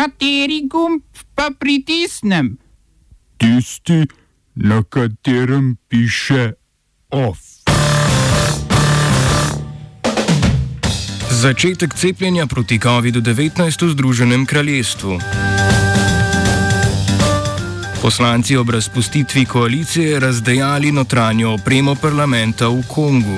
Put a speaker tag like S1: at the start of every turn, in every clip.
S1: Kateri gumb pa pritisnem?
S2: Tisti, na katerem piše OF.
S3: Začetek cepljenja proti COVID-19 v Združenem kraljestvu. Poslanci ob razpustitvi koalicije razdejali notranjo opremo parlamenta v Kongu.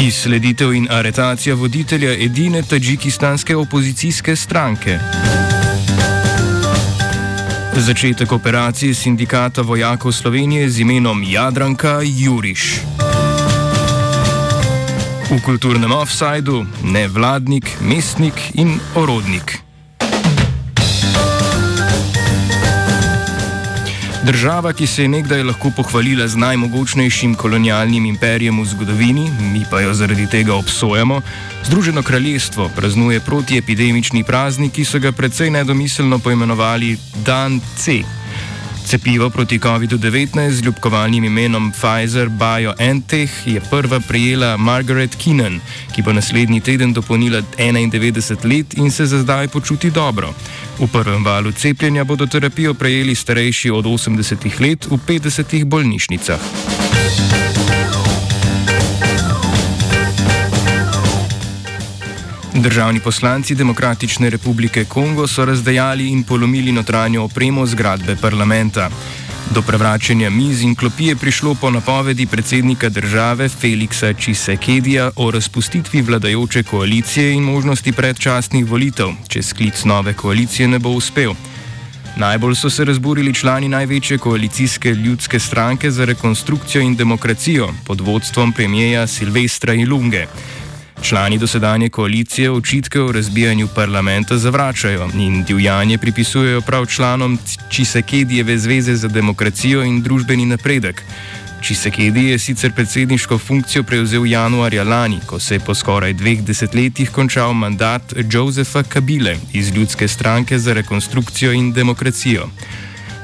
S3: Izsleditev in aretacija voditelja edine tadžikistanske opozicijske stranke. Začetek operacije sindikata vojakov Slovenije z imenom Jadranka Juriš. V kulturnem offsajdu nevladnik, mestnik in orodnik. Država, ki se je nekdaj lahko pohvalila z najmogočnejšim kolonialnim imperijem v zgodovini, mi pa jo zaradi tega obsojamo, Združeno kraljestvo praznuje protiepidemični praznik, ki so ga precej nedomiselno poimenovali Dan C. Cepivo proti COVID-19 z ljubkovalnim imenom Pfizer BioNTech je prva prijela Margaret Keenan, ki bo naslednji teden dopolnila 91 let in se za zdaj počuti dobro. V prvem valu cepljenja bodo terapijo prejeli starejši od 80 let v 50 bolnišnicah. Državni poslanci Demokratične republike Kongo so razdejali in polomili notranjo opremo zgradbe parlamenta. Do prevračanja miz in klopi je prišlo po napovedi predsednika države Feliksa Čisekedija o razpustitvi vladajoče koalicije in možnosti predčasnih volitev, če sklic nove koalicije ne bo uspel. Najbolj so se razburili člani največje koalicijske ljudske stranke za rekonstrukcijo in demokracijo pod vodstvom premijeja Silvestra Ilunge. Člani dosedanje koalicije očitke o razbijanju parlamenta zavračajo in divjanje pripisujejo prav članom Čisekedijeve zveze za demokracijo in družbeni napredek. Čisekedi je sicer predsedniško funkcijo prevzel januarja lani, ko se je po skoraj dveh desetletjih končal mandat Josefa Kabile iz Ljudske stranke za rekonstrukcijo in demokracijo.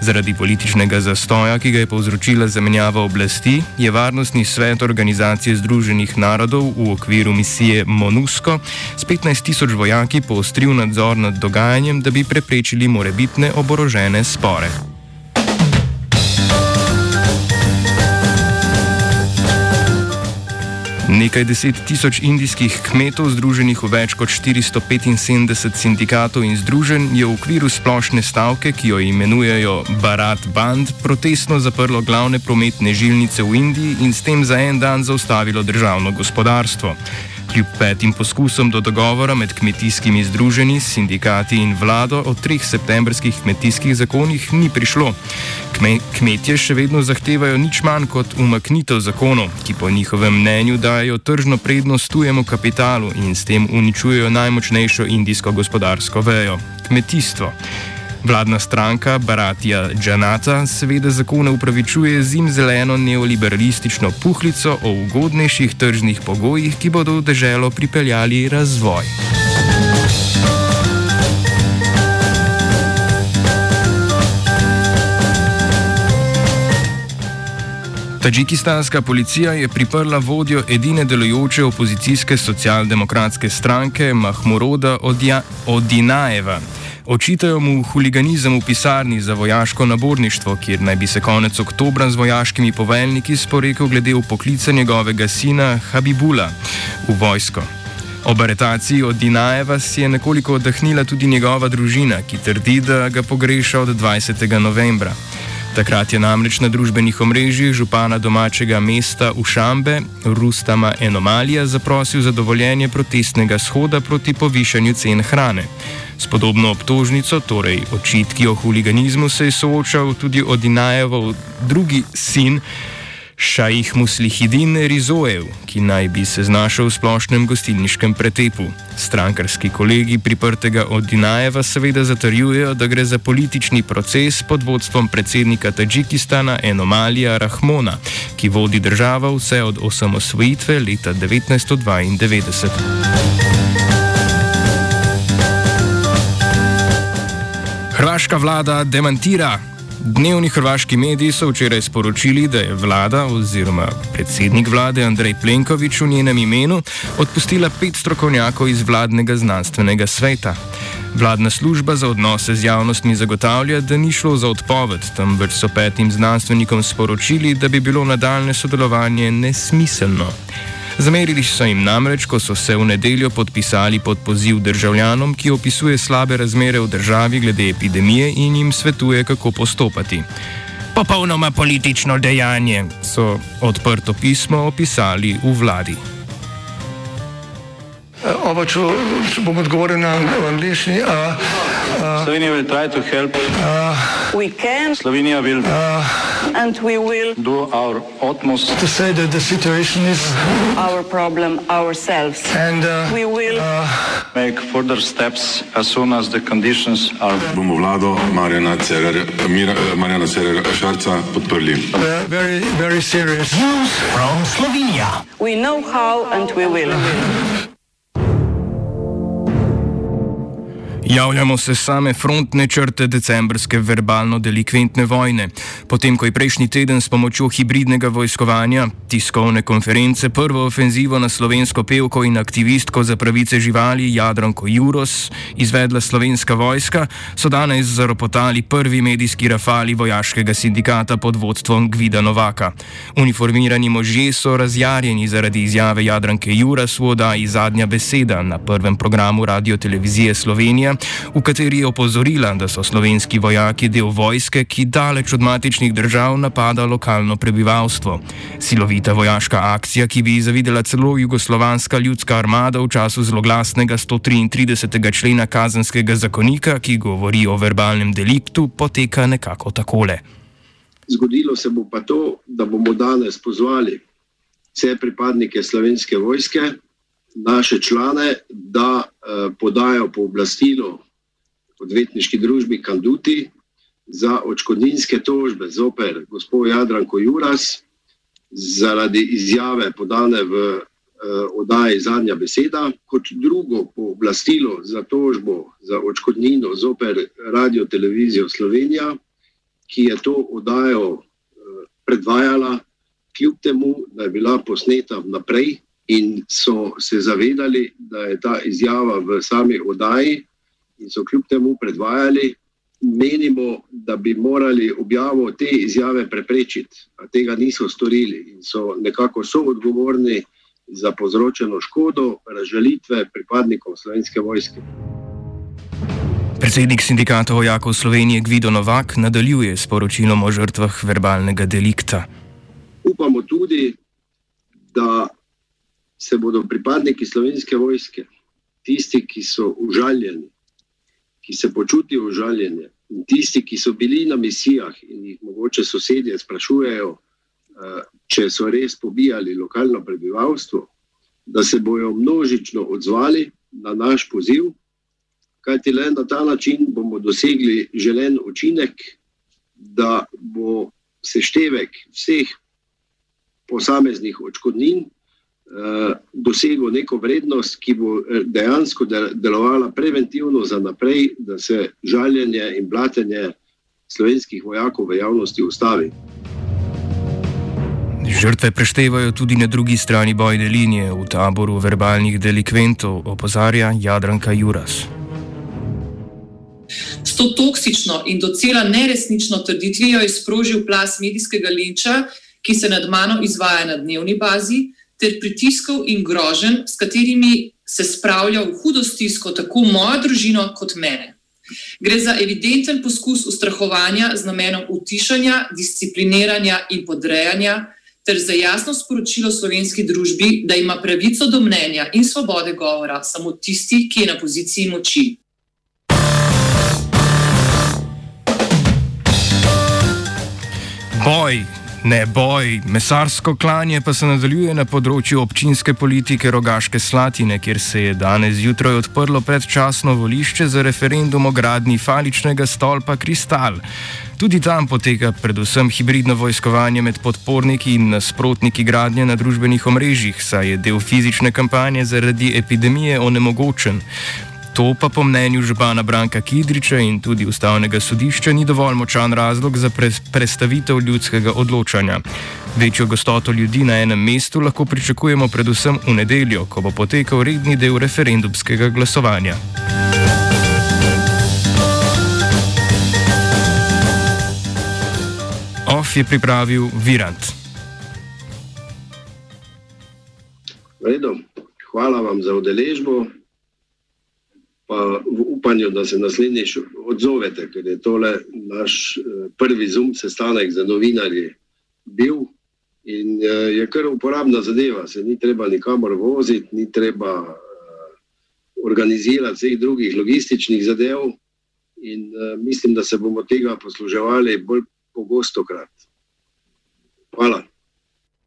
S3: Zaradi političnega zastoja, ki ga je povzročila zamenjava oblasti, je Varnostni svet Organizacije Združenih narodov v okviru misije MONUSCO s 15 tisoč vojaki poostril nadzor nad dogajanjem, da bi preprečili morebitne oborožene spore. Nekaj deset tisoč indijskih kmetov, združenih v več kot 475 sindikatov in združenj, je v okviru splošne stavke, ki jo imenujejo Bharat Band, protestno zaprlo glavne prometne žilnice v Indiji in s tem za en dan zaustavilo državno gospodarstvo. Kljub petim poskusom do dogovora med kmetijskimi združenji, sindikati in vlado o treh septembrskih kmetijskih zakonih ni prišlo. Kme, kmetje še vedno zahtevajo nič manj kot umaknitev zakonov, ki po njihovem mnenju dajo tržno prednost tujemu kapitalu in s tem uničujejo najmočnejšo indijsko gospodarsko vejo - kmetijstvo. Vladna stranka Baratija Džanata seveda zakone upravičuje z jim zeleno neoliberalistično puhlico o ugodnejših tržnih pogojih, ki bodo v deželo pripeljali razvoj. Tadžikistanska policija je priprla vodjo edine delujoče opozicijske socialdemokratske stranke Mahmuroda Odinajeva. Očitajo mu huliganizem v pisarni za vojaško naborništvo, kjer naj bi se konec oktobra z vojaškimi poveljniki sporekel glede upoklica njegovega sina Habibula v vojsko. Ob aretaciji od Dinajeva si je nekoliko oddahnila tudi njegova družina, ki trdi, da ga pogreša od 20. novembra. Takrat je namreč na družbenih omrežjih župana domačega mesta Ušambe, Rustama Enomalija, zaprosil za dovoljenje protestnega shoda proti povišanju cen hrane. S podobno obtožnico, torej očitki o huliganizmu, se je soočal tudi Odinajevov drugi sin. Šajih Muslihidin Rizoev, ki naj bi se znašel v splošnem gostilniškem pretepu. Strankarski kolegi priprtega od Dinajeva seveda zatrjujejo, da gre za politični proces pod vodstvom predsednika Tadžikistana Enomalija Rahmona, ki vodi državo vse od osamosvojitve leta 1992. Hrvaška vlada demantira Dnevni hrvaški mediji so včeraj sporočili, da je vlada oziroma predsednik vlade Andrej Plenković v njenem imenu odpustila pet strokovnjakov iz vladnega znanstvenega sveta. Vladna služba za odnose z javnostmi zagotavlja, da ni šlo za odpoved, temveč so petim znanstvenikom sporočili, da bi bilo nadaljne sodelovanje nesmiselno. Zamerili so jim namreč, ko so se v nedeljo podpisali pod poziv državljanom, ki opisuje slabe razmere v državi glede epidemije in jim svetuje, kako postopati. Popolnoma politično dejanje so odprto pismo opisali v vladi.
S4: Oba, če, če bom odgovoril na angliški.
S5: Slovenija will try to help.
S6: We can
S5: Slovenija will
S6: and we will
S5: do our utmost
S4: To say that the situation is
S6: our problem ourselves.
S4: and uh,
S6: We will
S5: make further steps as soon as the conditions are.
S7: bomo vlado Marjana Cererja, Mira, Marjana Cererja Šarca podprli.
S4: uh, very, very serious.
S6: we know how and we will.
S3: Javljamo se same frontne črte decembrske verbalno-delikventne vojne. Potem, ko je prejšnji teden s pomočjo hibridnega vojskovanja, tiskovne konference, prvo ofenzivo na slovensko pevko in aktivistko za pravice živali Jadranko Juros izvedla slovenska vojska, so danes zaropotali prvi medijski rafali vojaškega sindikata pod vodstvom Gvida Novaka. Uniformirani možje so razjarjeni zaradi izjave Jadranke Juras v oddaji Zadnja beseda na prvem programu Radio Televizije Slovenija, v kateri je opozorila, da so slovenski vojaki del vojske, ki daleč od matičnih držav napada lokalno prebivalstvo. Silovita vojaška akcija, ki bi ji zavidela celo jugoslovanska ljudska armada v času zloglasnega 133. člena kazenskega zakonika, ki govori o verbalnem deliktu, poteka nekako takole.
S8: Zgodilo se bo pa to, da bomo danes pozvali vse pripadnike slovenske vojske, naše člane, da eh, podajo pooblastilo odvetniški družbi Kanduti za očkodninske tožbe zoper gospod Jadranko Juras zaradi izjave podane v eh, oddaji Zadnja beseda, kot drugo pooblastilo za tožbo za očkodnino zoper Radio Televizijo Slovenija, ki je to oddajo eh, predvajala, kljub temu, da je bila posneta vnaprej in so se zavedali, da je ta izjava v sami oddaji in so kljub temu predvajali. Menimo, da bi morali objavo te izjave preprečiti, a tega niso storili in so nekako soodgovorni za povzročeno škodo, razžalitve pripadnikov slovenske vojske.
S3: Predsednik sindikata vojakov Slovenije Gvido Novak nadaljuje s poročilom o žrtvah verbalnega delikta.
S8: Upamo tudi, da se bodo pripadniki slovenske vojske, tisti, ki so užaljeni, ki se počutijo užaljene, in tisti, ki so bili na misijah in jih mogoče sosedje sprašujejo, eh, če so res pobijali lokalno prebivalstvo, da se bodo množično odzvali na naš poziv, kajti le na ta način bomo dosegli želen učinek, da bo seštevek vseh posameznih odškodnin eh, dosegel neko vrednost, ki bo eh, dejansko de- delovala preventivno za naprej, da se žaljenje in blatenje slovenskih vojakov v javnosti ustavi.
S3: Žrtve preštevajo tudi na drugi strani bojne linije v taboru verbalnih delikventov, opozarja Jadranka Juras.
S9: S to toksično in docela neresnično trditvijo je sprožil plas medijskega linča, ki se nad mano izvaja na dnevni bazi, ter pritiskov in groženj, s katerimi se spravlja v hudo stisko tako mojo družino kot mene. Gre za evidenten poskus ustrahovanja z namenom utišanja, discipliniranja in podrejanja, ter za jasno sporočilo slovenski družbi, da ima pravico do mnenja in svobode govora samo tisti, ki je na poziciji moči.
S3: Boj, ne boj, mesarsko klanje pa se nadaljuje na področju občinske politike Rogaške Slatine, kjer se je danes zjutraj odprlo predčasno volišče za referendum o gradni faličnega stolpa Kristal. Tudi tam poteka predvsem hibridno vojskovanje med podporniki in nasprotniki gradnje na družbenih omrežjih, saj je del fizične kampanje zaradi epidemije onemogočen. To pa po mnenju župana Branka Kidriča in tudi ustavnega sodišča ni dovolj močan razlog za pre prestavitev ljudskega odločanja. Večjo gostoto ljudi na enem mestu lahko pričakujemo predvsem v nedeljo, ko bo potekal redni del referendumskega glasovanja. OF je pripravil Virant.
S8: Hvala vam za udeležbo pa v upanju, da se naslednjič odzovete, ker je tole naš eh, prvi zum sestanek za novinarje bil in eh, je kar uporabna zadeva, se ni treba nikamor voziti, ni treba eh, organizirati vseh drugih logističnih zadev in mislim, da se bomo tega posluževali bolj pogosto krat. Hvala.